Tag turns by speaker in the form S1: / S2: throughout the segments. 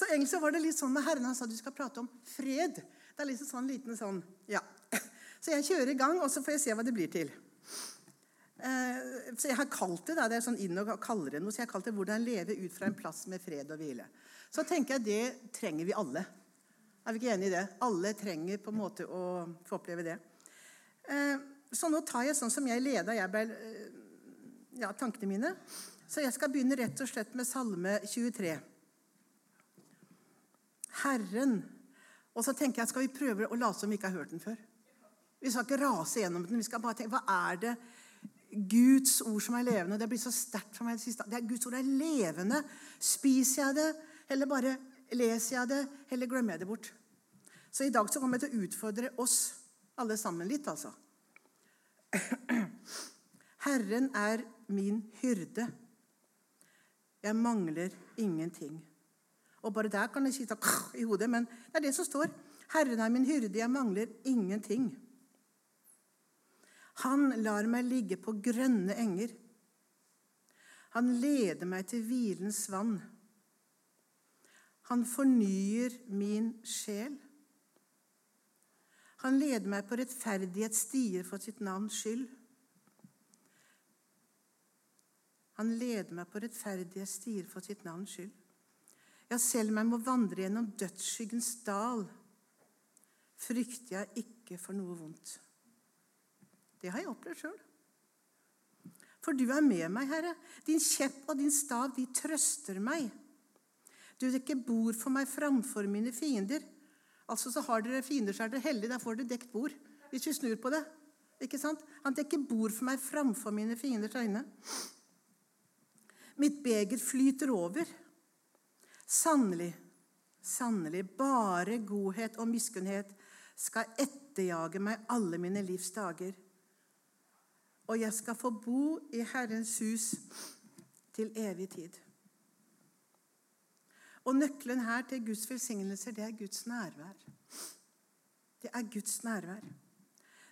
S1: Så egentlig så var det litt sånn med Herren. Han sa du skal prate om fred. Det er liksom sånn liten sånn Ja. Så jeg kjører i gang, og så får jeg se hva det blir til. Eh, så jeg har kalt det da, det er sånn inn og kaller det noe, så jeg har kalt det 'Hvordan leve ut fra en plass med fred og hvile'. Så tenker jeg det trenger vi alle. Er vi ikke enige i det? Alle trenger på en måte å få oppleve det. Eh, så nå tar jeg sånn som jeg leda jeg ble, eh, ja, tankene mine. Så jeg skal begynne rett og slett med Salme 23. Herren. Og så tenker jeg, skal vi prøve å late som vi ikke har hørt den før? Vi skal ikke rase gjennom den. Vi skal bare tenke, Hva er det Guds ord som er levende? Det blir så sterkt for meg. Det er Guds ord er levende. Spiser jeg det, eller bare leser jeg det, eller glemmer jeg det bort? Så i dag så kommer jeg til å utfordre oss alle sammen litt, altså. Herren er min hyrde. Jeg mangler ingenting. Og bare der kan det sitte i hodet, men det er det som står. Herren er min hyrde, jeg mangler ingenting. Han lar meg ligge på grønne enger. Han leder meg til hvilens vann. Han fornyer min sjel. Han leder meg på rettferdighetsstier for sitt navns skyld. Han leder meg på rettferdighetsstier for sitt navns skyld. Ja, selv om jeg må vandre gjennom dødsskyggens dal, frykter jeg ikke for noe vondt. Det har jeg opplevd sjøl. For du er med meg, Herre. Din kjepp og din stav, de trøster meg. Du dekker bord for meg framfor mine fiender. Altså så Har dere fiender, så er dere heldige. Da får dere dekt bord. Hvis vi snur på det. Ikke sant? Han dekker bord for meg framfor mine fienders øyne. Mitt beger flyter over. Sannelig, sannelig, bare godhet og miskunnhet skal etterjage meg alle mine livs dager. Og jeg skal få bo i Herrens hus til evig tid. Og nøkkelen her til Guds velsignelser, det er Guds nærvær. Det er Guds nærvær.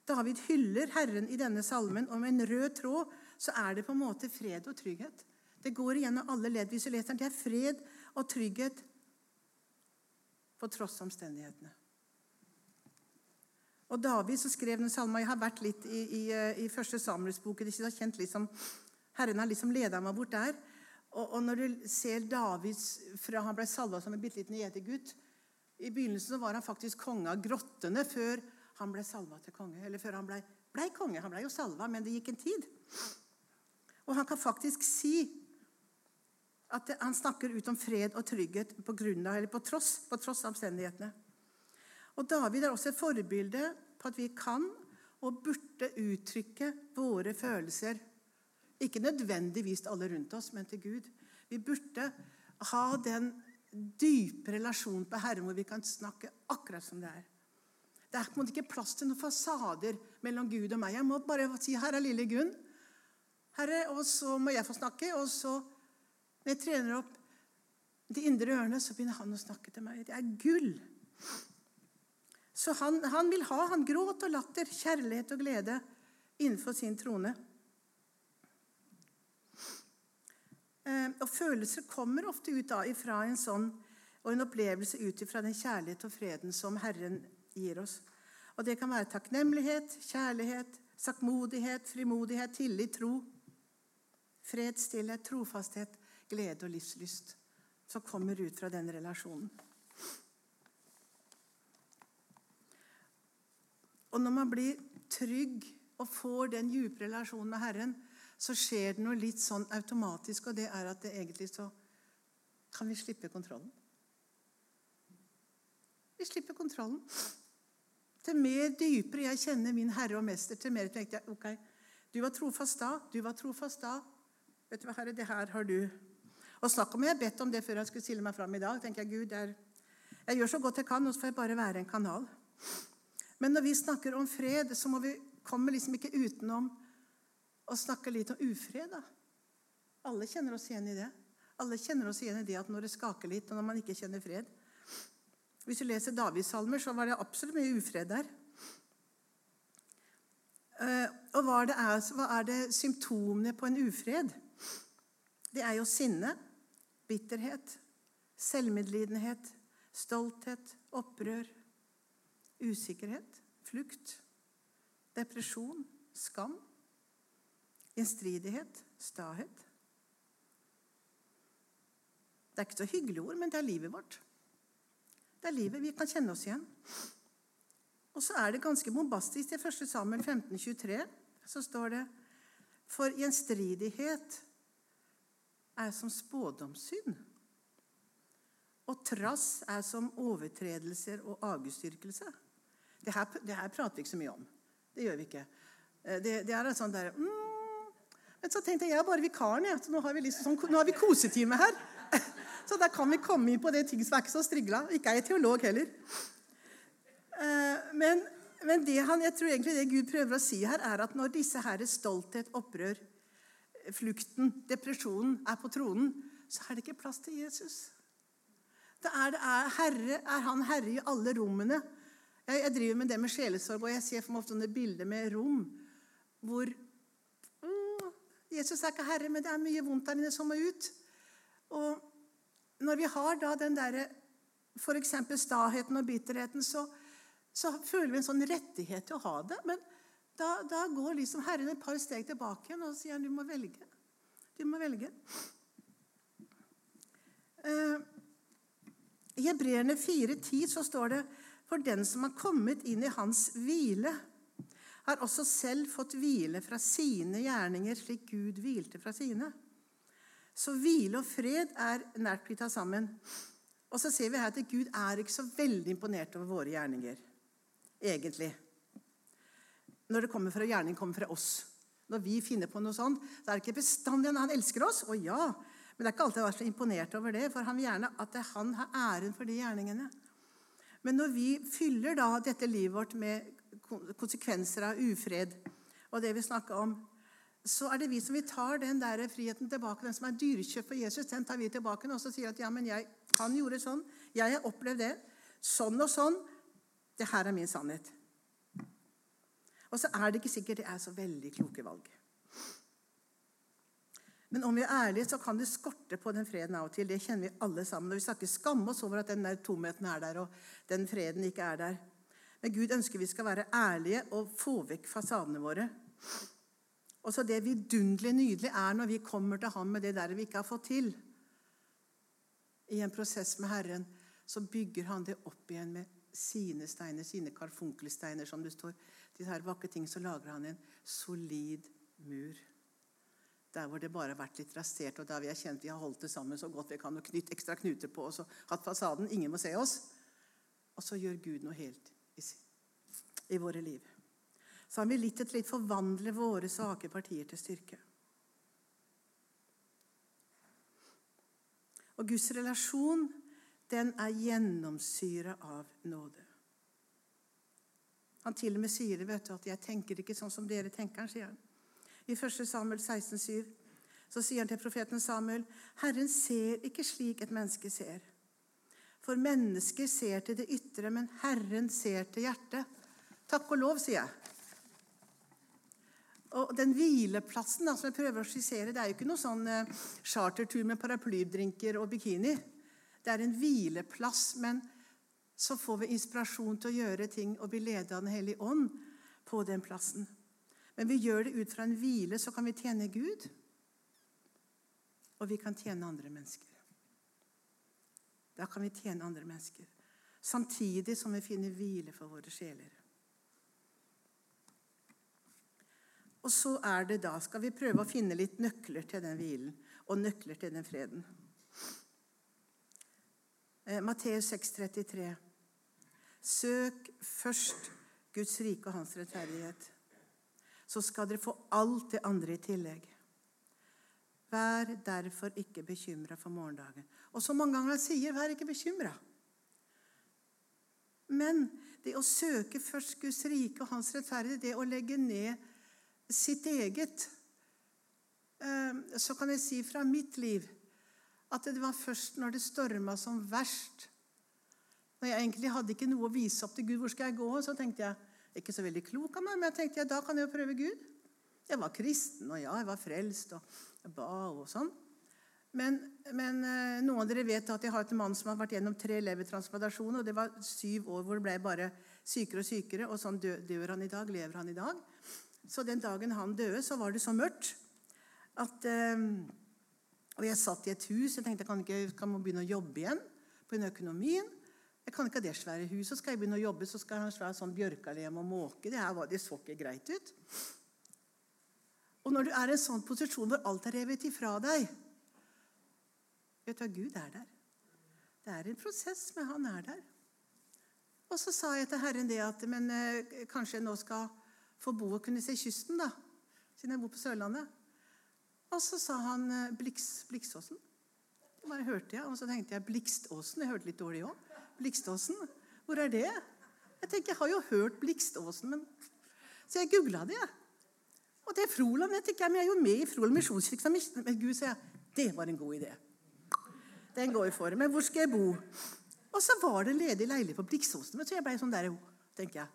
S1: David hyller Herren i denne salmen, og med en rød tråd så er det på en måte fred og trygghet. Det går igjennom alle ledd. Hvis du leser den, det er fred og trygghet på tross av omstendighetene. Og David som skrev den salma Jeg har vært litt i, i, i første har kjent liksom, Herren har liksom leda meg bort der. Og, og, når du ser Davids fra han ble salva som en bitte liten gjetergutt I begynnelsen så var han faktisk konge av grottene før han ble salva til konge. Eller før han ble, ble konge. Han ble jo salva, men det gikk en tid. Og han kan faktisk si at han snakker ut om fred og trygghet på, grunn av, eller på, tross, på tross av omstendighetene. Og David er også et forbilde på at vi kan og burde uttrykke våre følelser. Ikke nødvendigvis til alle rundt oss, men til Gud. Vi burde ha den dype relasjonen på Herren hvor vi kan snakke akkurat som det er. Det er ikke plass til noen fasader mellom Gud og meg. Jeg må bare si 'Her er lille Gunn'. Herre, og så må jeg få snakke. Og så når jeg trener opp de indre ørene, så begynner han å snakke til meg. Det er gull. Så han, han vil ha han gråt og latter, kjærlighet og glede innenfor sin trone. Eh, og Følelser kommer ofte ut av, ifra en sånn og en opplevelse ut ifra den kjærlighet og freden som Herren gir oss. Og Det kan være takknemlighet, kjærlighet, saktmodighet, frimodighet, tillit, tro. Fred, stillhet, trofasthet, glede og livslyst som kommer ut fra den relasjonen. Og når man blir trygg og får den dype relasjonen med Herren, så skjer det noe litt sånn automatisk, og det er at det egentlig så kan vi slippe kontrollen. Vi slipper kontrollen. Til mer dypere jeg kjenner min Herre og Mester, til mer tenkte jeg ok, du var trofast da, du var trofast da. Vet du hva, Herre, det her har du og snakk om jeg har bedt om det før jeg skulle stille meg fram i dag. tenker Jeg Gud, jeg, jeg gjør så godt jeg kan, og så får jeg bare være en kanal. Men når vi snakker om fred, så må vi komme liksom ikke utenom å snakke litt om ufred. da. Alle kjenner oss igjen i det. Alle kjenner oss igjen i det at når det skaker litt, og når man ikke kjenner fred. Hvis du leser Davids salmer, så var det absolutt mye ufred der. Eh, og hva er, det, hva er det symptomene på en ufred? Det er jo sinne, bitterhet, selvmedlidenhet, stolthet, opprør, usikkerhet, flukt, depresjon, skam, gjenstridighet, stahet. Det er ikke så hyggelige ord, men det er livet vårt. Det er livet vi kan kjenne oss igjen. Og så er det ganske bombastisk. I 1. Samuel 15, 23, så står det For gjenstridighet er som spådomssyn. Og trass er som overtredelser og avgudsdyrkelse. Det, det her, prater vi ikke så mye om. Det gjør vi ikke. Eh, det, det er sånn der, mm. Men så tenkte jeg jeg er bare vikaren. Ja. Så nå har vi, liksom, sånn, vi kosetime her. Så da kan vi komme inn på det ting som er ikke så strigla. Ikke er jeg teolog heller. Eh, men, men det han, jeg tror egentlig det Gud prøver å si her, er at når disse her stolthet, opprør, flukten, depresjonen er på tronen, så er det ikke plass til Jesus. Det er, det er, herre, er han herre i alle rommene. Jeg, jeg, driver med det med sjelesorg, og jeg ser for meg ofte noen bilder med rom hvor mm, Jesus er ikke herre, men det er mye vondt der inne som må ut. Og når vi har da den derre f.eks. staheten og bitterheten, så, så, føler vi en sånn rettighet til å ha det. Men da, da går liksom Herren et par steg tilbake igjen og sier han, du må velge. Du må velge. Uh, i Hebreerne 4,10 så står det For den som har kommet inn i hans hvile, har også selv fått hvile fra sine gjerninger, slik Gud hvilte fra sine. Så hvile og fred er nært knytta sammen. Og så ser vi her at Gud er ikke så veldig imponert over våre gjerninger. Egentlig. Når det kommer fra gjerning kommer fra oss. Når vi finner på noe sånt, så er det ikke bestandig han elsker oss. Å ja, men det er ikke alltid jeg har vært så imponert over det, for han vil gjerne at han har æren for de gjerningene. Men når vi fyller da dette livet vårt med konsekvenser av ufred og det vi snakker om, så er det vi som vi tar den der friheten tilbake. Den som er dyrekjøpt for Jesus, den tar vi tilbake og så sier at ja, men jeg, han gjorde sånn. Jeg har opplevd det. Sånn og sånn. Det her er min sannhet. Og så er det ikke sikkert det er så veldig kloke valg. Men om vi er ærlige, så kan det skorte på den freden av og til. Det kjenner vi alle sammen. Og vi skal ikke skamme oss over at den der tomheten er der, og den freden ikke er der. Men Gud ønsker vi skal være ærlige og få vekk fasadene våre. Og så det vidunderlig nydelige er når vi kommer til ham med det der vi ikke har fått til. I en prosess med Herren så bygger han det opp igjen med sine steiner, sine karfunkelsteiner, som det står. Disse her vakre ting, så lager han en solid mur. Der hvor det bare har vært litt rasert, og der vi har kjent vi har holdt det sammen så godt vi kan, og knytt ekstra knuter på oss og hatt fasaden. Ingen må se oss. Og så gjør Gud noe helt i, i våre liv. Så han vil litt etter litt forvandle våre svake partier til styrke. Og Guds relasjon, den er gjennomsyra av nåde. Han til og med sier det, vet du, at 'jeg tenker ikke sånn som dere tenker', sier han. I 1. Samuel 16, 7, så sier han til profeten Samuel.: Herren ser ikke slik et menneske ser. For mennesker ser til det ytre, men Herren ser til hjertet. Takk og lov, sier jeg. Og Den hvileplassen da, som jeg prøver å skissere, det er jo ikke noe sånn eh, chartertur med paraplydrinker og bikini. Det er en hvileplass, men så får vi inspirasjon til å gjøre ting og bli ledet av Den hellige ånd på den plassen. Men vi gjør det ut fra en hvile, så kan vi tjene Gud. Og vi kan tjene andre mennesker. Da kan vi tjene andre mennesker. Samtidig som vi finner hvile for våre sjeler. Og så er det da, skal vi prøve å finne litt nøkler til den hvilen og nøkler til den freden. Eh, Matteus 6,33. Søk først Guds rike og hans rettferdighet så skal dere få alt det andre i tillegg. Vær derfor ikke bekymra for morgendagen. Og som mange ganger sier 'vær ikke bekymra'. Men det å søke først Guds rike og hans rettferdighet, det å legge ned sitt eget eh, Så kan jeg si fra mitt liv at det var først når det storma som verst Når jeg egentlig hadde ikke noe å vise opp til Gud, hvor skal jeg gå? Så tenkte jeg ikke så veldig klok av meg, men jeg tenkte ja, da kan jeg jo prøve Gud. Jeg var kristen, og ja, jeg var frelst, og jeg ba og sånn. Men, men eh, noen av dere vet at jeg har et mann som har vært gjennom tre levertransplantasjoner. og Det var syv år hvor det ble bare sykere og sykere, og sånn dør han i dag, lever han i dag. Så den dagen han døde, så var det så mørkt at eh, Og jeg satt i et hus. Jeg tenkte jeg kan ikke kan begynne å jobbe igjen den økonomien. Jeg kan ikke ha det svære huset. Så skal jeg begynne å jobbe, så skal jeg ha en svær sånn bjørkalem og måke. Det, her det så ikke greit ut. Og når du er i en sånn posisjon hvor alt er revet ifra deg Vet du hva? Gud er der. Det er en prosess, men han er der. Og så sa jeg til Herren det at men eh, kanskje jeg nå skal få bo og kunne se kysten, da. Siden jeg bor på Sørlandet. Og så sa han eh, Bliks, Bliksåsen. Det bare hørte jeg, Og så tenkte jeg Blikståsen. Jeg hørte litt dårlig òg. Blikståsen. Hvor er det? Jeg tenker, jeg har jo hørt Blikståsen, men Så jeg googla det. Og det er Froland. Jeg tenker, men jeg er jo med i Froland misjonskirke. Men Gud sier det var en god idé. Den går vi for. Men hvor skal jeg bo? Og så var det ledig leilighet på Blikståsen. Så jeg ble sånn der, tenker jeg.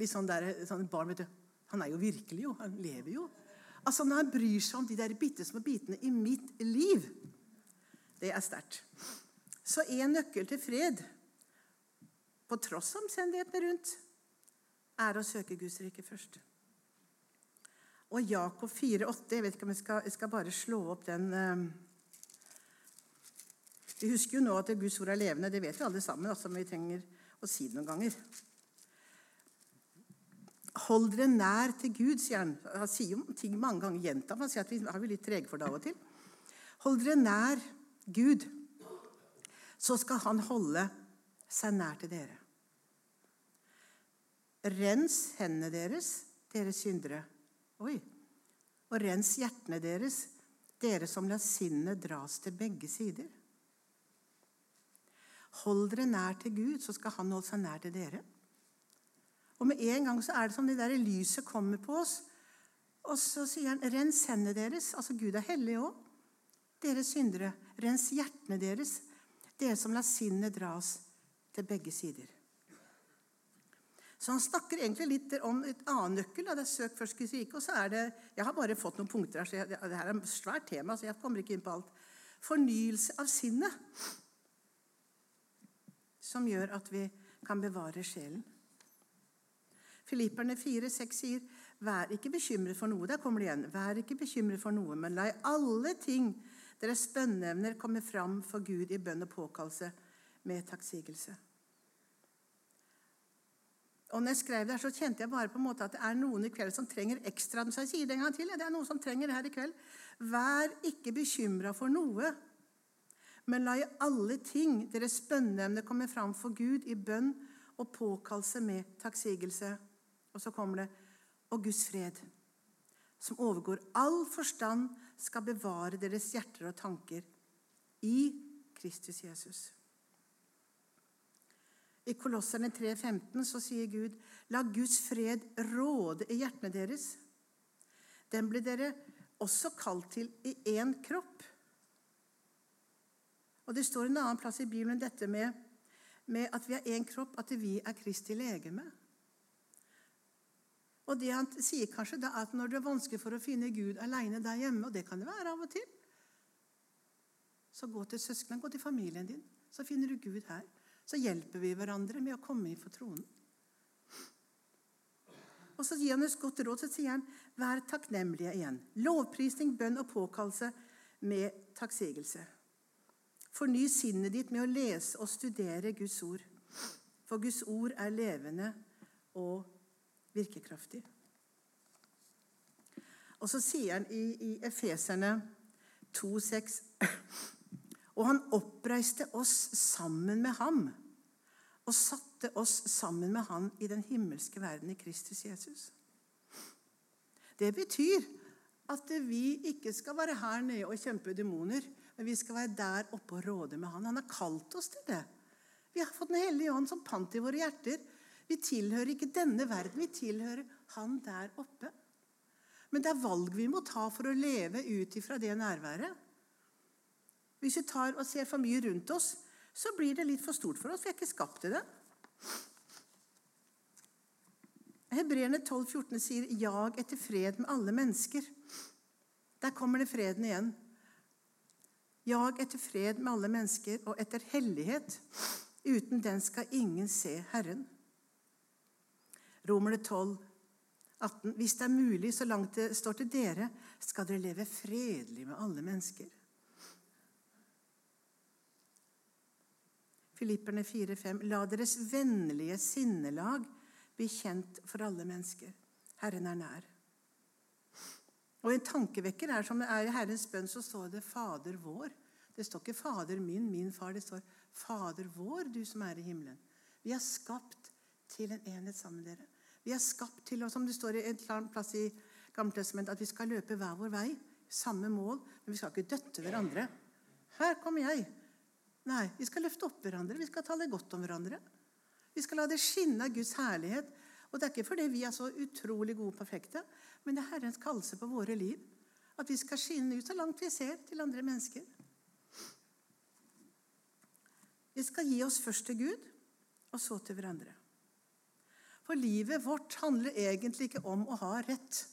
S1: Litt sånn der, sånn barn, vet du. Han er jo virkelig, jo. Han lever jo. Altså Når han bryr seg om de der bitte små bitene i mitt liv, det er sterkt. Så én nøkkel til fred, på tross av omstendighetene rundt, er å søke Guds rike først. Og Jakob 4,8 Jeg vet ikke om jeg skal, jeg skal bare slå opp den eh. Vi husker jo nå at Guds ord er levende. Det vet jo alle sammen, altså, men vi trenger å si det noen ganger. Hold dere nær til Gud, sier han. Han sier jo ting mange ganger gjentatt. Han sier at vi er litt trege for det av og til. Hold dere nær Gud, så skal han holde seg nær til dere. Rens hendene deres, dere syndere. Oi. Og rens hjertene deres, dere som lar sinnet dras til begge sider. Hold dere nær til Gud, så skal han holde seg nær til dere. Og med en gang så er det som det der lyset kommer på oss. Og så sier han, rens hendene deres. Altså Gud er hellig òg. Dere syndere, rens hjertene deres, dere som lar sinnet dras til begge sider. Så han snakker egentlig litt om et annen nøkkel. Det er søk først Guds rike. Og så er det Jeg har bare fått noen punkter her, så jeg, det her er et svært tema, så jeg kommer ikke inn på alt. Fornyelse av sinnet. Som gjør at vi kan bevare sjelen. Filipperne 4,6 sier, 'Vær ikke bekymret for noe.' Der kommer det igjen. 'Vær ikke bekymret for noe, men la i alle ting deres bønneevner komme fram for Gud i bønn og påkallelse med takksigelse.' Og når jeg skrev det, så kjente jeg bare på en måte at det er noen i kveld som trenger ekstra. Så jeg sier det en gang til. Ja, Det er noen som trenger det her i kveld. Vær ikke bekymra for noe, men la i alle ting deres bønneemne komme fram for Gud i bønn og påkallelse med takksigelse. Og så kommer det Og Guds fred, som overgår all forstand, skal bevare deres hjerter og tanker i Kristus Jesus. I Kolosserne 3,15 så sier Gud, la Guds fred råde i hjertene deres. Den ble dere også kalt til i én kropp. Og Det står en annen plass i Bibelen dette med, med at vi er én kropp, at vi er Kristi legeme. Og det Han sier kanskje da at når det er vanskelig for å finne Gud alene der hjemme, og det kan det være av og til, så gå til søsknene, gå til familien din, så finner du Gud her så hjelper vi hverandre med å komme inn for tronen. Og så gir han et godt råd, så sier han, vær takknemlige igjen. Lovprisning, bønn og påkallelse med takksigelse. Forny sinnet ditt med å lese og studere Guds ord. For Guds ord er levende og virkekraftig. Og så sier han i, i Efeserne 2,6 og han oppreiste oss sammen med ham og satte oss sammen med han i den himmelske verden i Kristus Jesus. Det betyr at vi ikke skal være her nede og kjempe demoner, men vi skal være der oppe og råde med han. Han har kalt oss til det. Vi har fått Den hellige ånd som pant i våre hjerter. Vi tilhører ikke denne verden, vi tilhører han der oppe. Men det er valg vi må ta for å leve ut ifra det nærværet. Hvis vi tar og ser for mye rundt oss, så blir det litt for stort for oss. Vi er ikke skapt til det. Hebreerne 12, 14 sier 'jag etter fred med alle mennesker'. Der kommer det freden igjen. Jag etter fred med alle mennesker og etter hellighet. Uten den skal ingen se Herren. Romerne 12, 18. Hvis det er mulig, så langt det står til dere, skal dere leve fredelig med alle mennesker. Filipperne 4,5.: La deres vennlige sinnelag bli kjent for alle mennesker. Herren er nær. Og En tankevekker er som det er i Herrens bønn, så står det 'Fader vår'. Det står ikke 'Fader min, min far'. Det står 'Fader vår, du som er i himmelen'. Vi er skapt til en enhet sammen med dere. Vi er skapt til, og som det står i en plass i Gammeltestamentet, at vi skal løpe hver vår vei. Samme mål, men vi skal ikke døtte hverandre. Her kommer jeg. Nei, vi skal løfte opp hverandre. Vi skal tale godt om hverandre. Vi skal la det skinne av Guds herlighet. Og det er ikke fordi vi er så utrolig gode og perfekte, men det er Herrens kallelse på våre liv. At vi skal skinne ut så langt vi ser til andre mennesker. Vi skal gi oss først til Gud, og så til hverandre. For livet vårt handler egentlig ikke om å ha rett.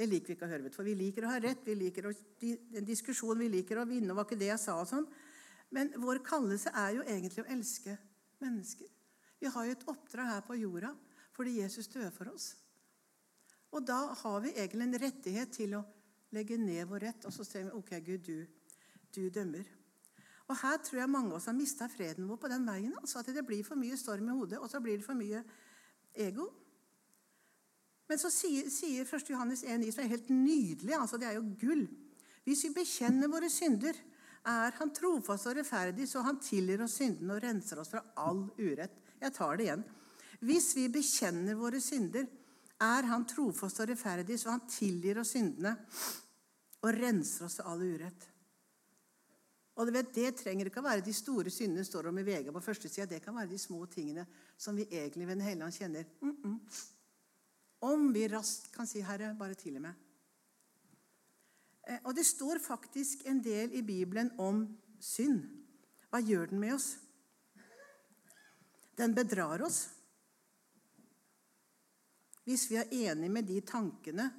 S1: Det liker vi ikke å høre. For vi liker å ha rett, vi liker å, en diskusjon, vi liker å vinne. var ikke det jeg sa og sånn. Men vår kallelse er jo egentlig å elske mennesker. Vi har jo et oppdrag her på jorda fordi Jesus døde for oss. Og da har vi egentlig en rettighet til å legge ned vår rett, og så sier vi OK, Gud, du, du dømmer. Og Her tror jeg mange av oss har mista freden vår på den veien. altså At det blir for mye storm i hodet, og så blir det for mye ego. Men så sier, sier 1. Johannes 1,9, som er helt nydelig, altså det er jo gull Hvis vi bekjenner våre synder, er Han trofast og rettferdig, så Han tilgir oss syndene og renser oss fra all urett. Jeg tar det igjen. Hvis vi bekjenner våre synder, er Han trofast og rettferdig, så Han tilgir oss syndene og renser oss fra all urett. Og du vet, Det trenger ikke å være de store syndene står om i VG på første sida. Det kan være de små tingene som vi egentlig ved Den hellige ånd kjenner. Mm -mm. Om vi raskt kan si 'Herre, bare tilgi meg'. Eh, og det står faktisk en del i Bibelen om synd. Hva gjør den med oss? Den bedrar oss. Hvis vi er enig med de tankene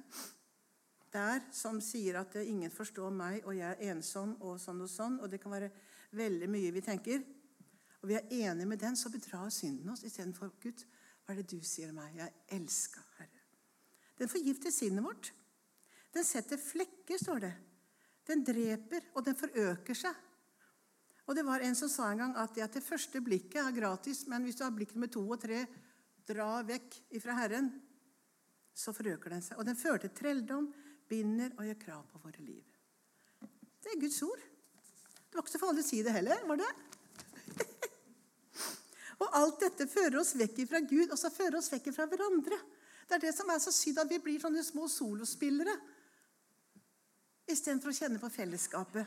S1: der som sier at ingen forstår meg, og jeg er ensom, og sånn og sånn, og det kan være veldig mye vi tenker, og vi er enige med den, så bedrar synden oss istedenfor Gud. Hva er det du sier meg? Jeg elsker Herre. Den forgifter sinnet vårt. Den setter flekker, står det. Den dreper, og den forøker seg. Og det var En som sa en gang at at det første blikket er gratis, men hvis du har blikk nummer to og tre, dra vekk ifra Herren, så forøker den seg. Og den fører til trelldom, binder og gjør krav på våre liv. Det er Guds ord. Det var ikke så farlig å si det heller, var det? og alt dette fører oss vekk ifra Gud, og så fører oss vekk ifra hverandre. Det er det som er så synd, at vi blir sånne små solospillere istedenfor å kjenne på fellesskapet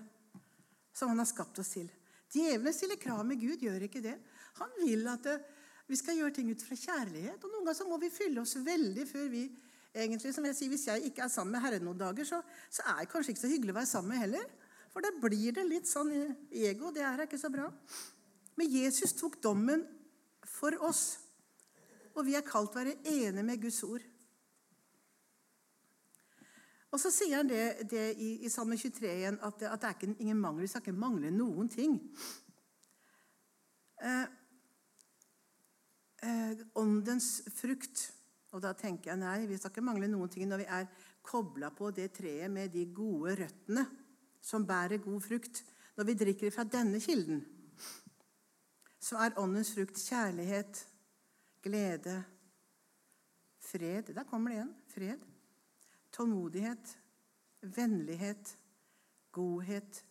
S1: som han har skapt oss til. Djevelen stiller krav med Gud, gjør ikke det. Han vil at det, vi skal gjøre ting ut fra kjærlighet. Og noen ganger så må vi fylle oss veldig før vi egentlig, som jeg sier, Hvis jeg ikke er sammen med Herren noen dager, så, så er det kanskje ikke så hyggelig å være sammen med heller. For da blir det litt sånn ego. Det er ikke så bra. Men Jesus tok dommen for oss. Og vi er kalt å være enige med Guds ord. Og så sier han det, det i, i Salme 23 igjen, at, at det er ikke, ingen mangel. Vi skal ikke mangle noen ting. Eh, eh, åndens frukt. Og da tenker jeg nei, vi skal ikke mangle noen ting når vi er kobla på det treet med de gode røttene som bærer god frukt. Når vi drikker fra denne kilden, så er åndens frukt kjærlighet, glede, fred Der kommer det igjen. Fred. Tålmodighet, vennlighet, godhet,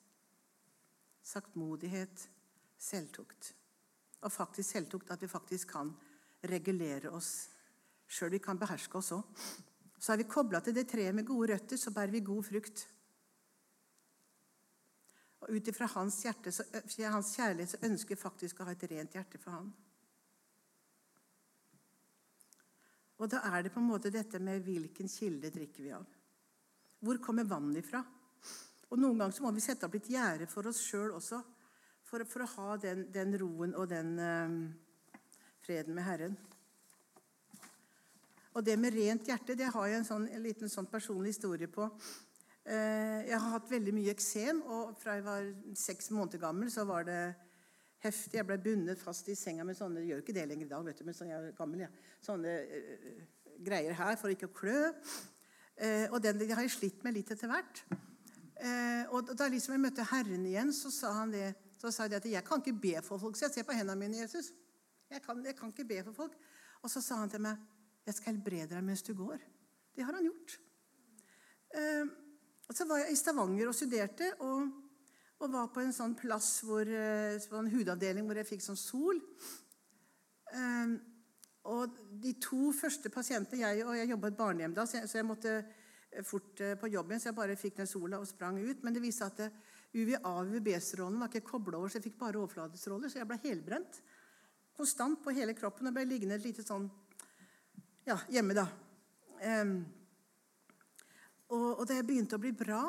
S1: saktmodighet, selvtukt. Og faktisk selvtukt at vi faktisk kan regulere oss sjøl. Vi kan beherske oss òg. Så er vi kobla til det treet med gode røtter, så bærer vi god frukt. Og ut ifra hans, hans kjærlighet så ønsker vi faktisk å ha et rent hjerte for ham. Og da er det på en måte dette med hvilken kilde drikker vi av. Hvor kommer vannet ifra? Og Noen ganger så må vi sette opp litt gjerde for oss sjøl også, for, for, å ha den, den roen og den uh, freden med Herren. Og det med rent hjerte det har jeg en, sånn, en liten sånn personlig historie på. Uh, jeg har hatt veldig mye eksem, og fra jeg var seks måneder gammel, så var det heftig. Jeg ble bundet fast i senga med sånne jeg gjør ikke det lenger i dag, vet du, men jeg er gammel, ja. sånne uh, greier her for ikke å klø. Uh, og den, har jeg slitt med litt etter hvert. Uh, og da liksom jeg møtte Herren igjen, så sa han det, så sa de at jeg kan ikke be for folk. Så jeg ser på hendene mine, Jesus. Jeg kan, jeg kan ikke be for folk. Og så sa han til meg, 'Jeg skal helbrede deg mens du går.' Det har han gjort. og så var jeg i Stavanger og studerte. og og var på en sånn plass hvor, eh, på en hudavdeling hvor jeg fikk sånn sol. Um, og de to første pasientene jeg, og jeg jobba i et barnehjem da, så jeg, så jeg, måtte eh, fort eh, på jobben, så jeg bare fikk den sola og sprang ut. Men det viste at UVA og UVB-strålen var ikke kobla over, så jeg fikk bare overflatestråler. Så jeg ble helbrent. Konstant på hele kroppen og ble liggende et lite sånn ja, hjemme, da. Um, og, og da jeg begynte å bli bra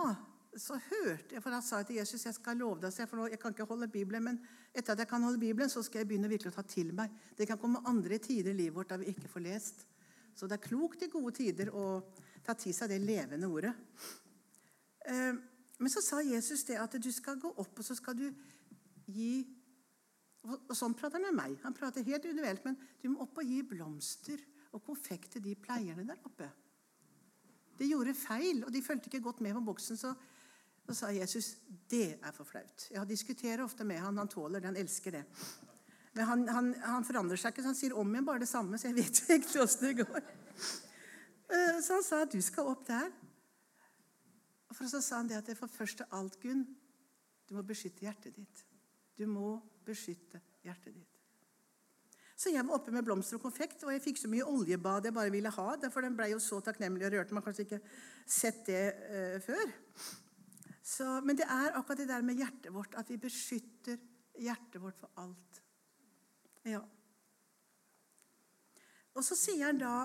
S1: så hørte jeg, for Da sa jeg til Jesus jeg skal love deg, for nå, jeg kan ikke holde Bibelen, men etter at jeg kan holde Bibelen, så skal jeg begynne virkelig å ta til meg. Det kan komme andre tider i livet vårt da vi ikke får lest. Så det er klokt i gode tider å ta til seg det levende ordet. Eh, men så sa Jesus det at du skal gå opp, og så skal du gi Og sånn prater han med meg. Han prater helt individuelt, men du må opp og gi blomster og konfekt til de pleierne der oppe. De gjorde feil, og de fulgte ikke godt med på boksen. så så sa Jesus det er for flaut. Jeg diskuterer ofte med han, han tåler det, han elsker det. Men han, han, han forandrer seg ikke, så han sier om igjen bare det samme. Så jeg vet jo egentlig åssen det går. Eh, så han sa du skal opp der. Og så sa han det at det for først av alt, Gunn, du må beskytte hjertet ditt. Du må beskytte hjertet ditt. Så jeg var oppe med blomster og konfekt, og jeg fikk så mye oljebad jeg bare ville ha. Derfor den ble jo så takknemlig og rørte. Man har kanskje ikke sett det uh, før. Så, men det er akkurat det der med hjertet vårt, at vi beskytter hjertet vårt for alt. Ja. Og så sier han da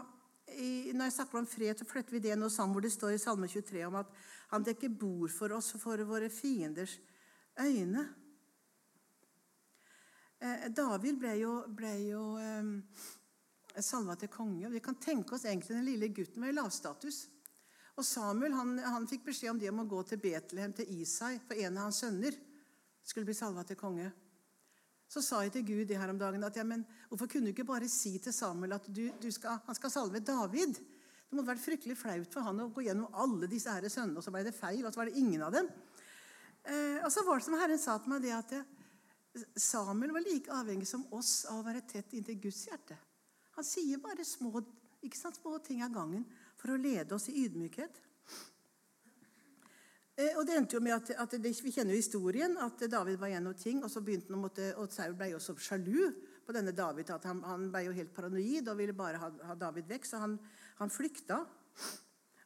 S1: når jeg snakker om fred, så flytter vi det nå sammen hvor det står i Salme 23 om at han dekker bord for oss for våre fienders øyne. Eh, David ble jo, ble jo eh, salva til konge. Vi kan tenke oss egentlig den lille gutten med lavstatus. Og Samuel han, han, fikk beskjed om det om å gå til Betlehem, til Isai, for en av hans sønner skulle bli salva til konge. Så sa jeg til Gud det her om dagen at ja, men hvorfor kunne du ikke bare si til Samuel at du, du skal, han skal salve David? Det måtte vært fryktelig flaut for han å gå gjennom alle disse her sønnene, og så ble det feil, og så var det ingen av dem. Eh, og så var det som Herren sa til meg, det at det, Samuel var like avhengig som oss av å være tett inntil Guds hjerte. Han sier bare små, sant, små ting av gangen for å lede oss i ydmykhet. Eh, og det endte jo med at, at det, Vi kjenner jo historien, at David var gjennom ting. Og så begynte han måtte, og Saul ble jo så sjalu på denne David at han, han ble jo helt paranoid og ville bare ha, ha David vekk. Så han, han, flykta.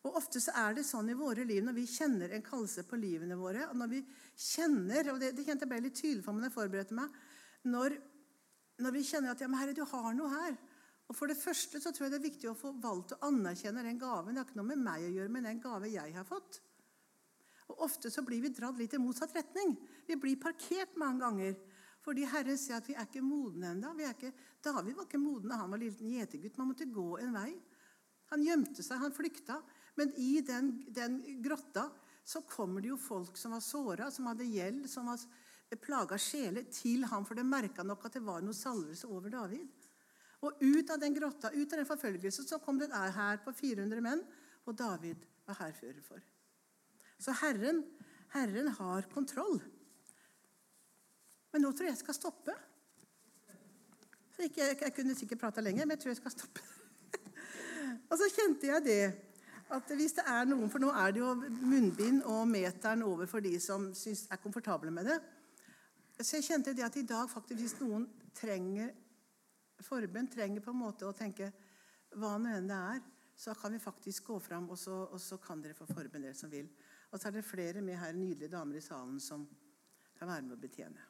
S1: Og Ofte så er det sånn i våre liv når vi kjenner en kallelse på livene våre og når vi kjenner, og Det, det kjente jeg ble litt tydelig for meg når jeg forberedte meg. Når, når vi kjenner at ja, men herre, du har noe her. Og For det første så tror jeg det er viktig å få valgt å anerkjenne den gaven. Det har ikke noe med meg å gjøre, men den gave jeg har fått. Og Ofte så blir vi dratt litt i motsatt retning. Vi blir parkert mange ganger. Fordi Herren sier at vi er ikke modne ennå. David var ikke moden da han var liten gjetergutt. Man måtte gå en vei. Han gjemte seg, han flykta. Men i den, den grotta så kommer det jo folk som var såra, som hadde gjeld, som var plaga sjeler, til ham. For det merka nok at det var noe salvelse over David. Og ut av den grotta, ut av den forfølgelsen, så kom det en hær på 400 menn, og David var hærfører for. Så Herren, Herren har kontroll. Men nå tror jeg jeg skal stoppe. Jeg, jeg, kunne sikkert prata lenger, men jeg tror jeg skal stoppe. og så kjente jeg det at hvis det er noen For nå er det jo munnbind og meteren over for de som synes er komfortable med det. Så jeg kjente det at i dag faktisk hvis noen trenger forbønn trenger på en måte å tenke hva nå enn det er, så kan vi faktisk gå fram, og så, og så kan dere få forbund, dere som vil. Og så er det flere med her nydelige damer i salen som kan være med å betjene.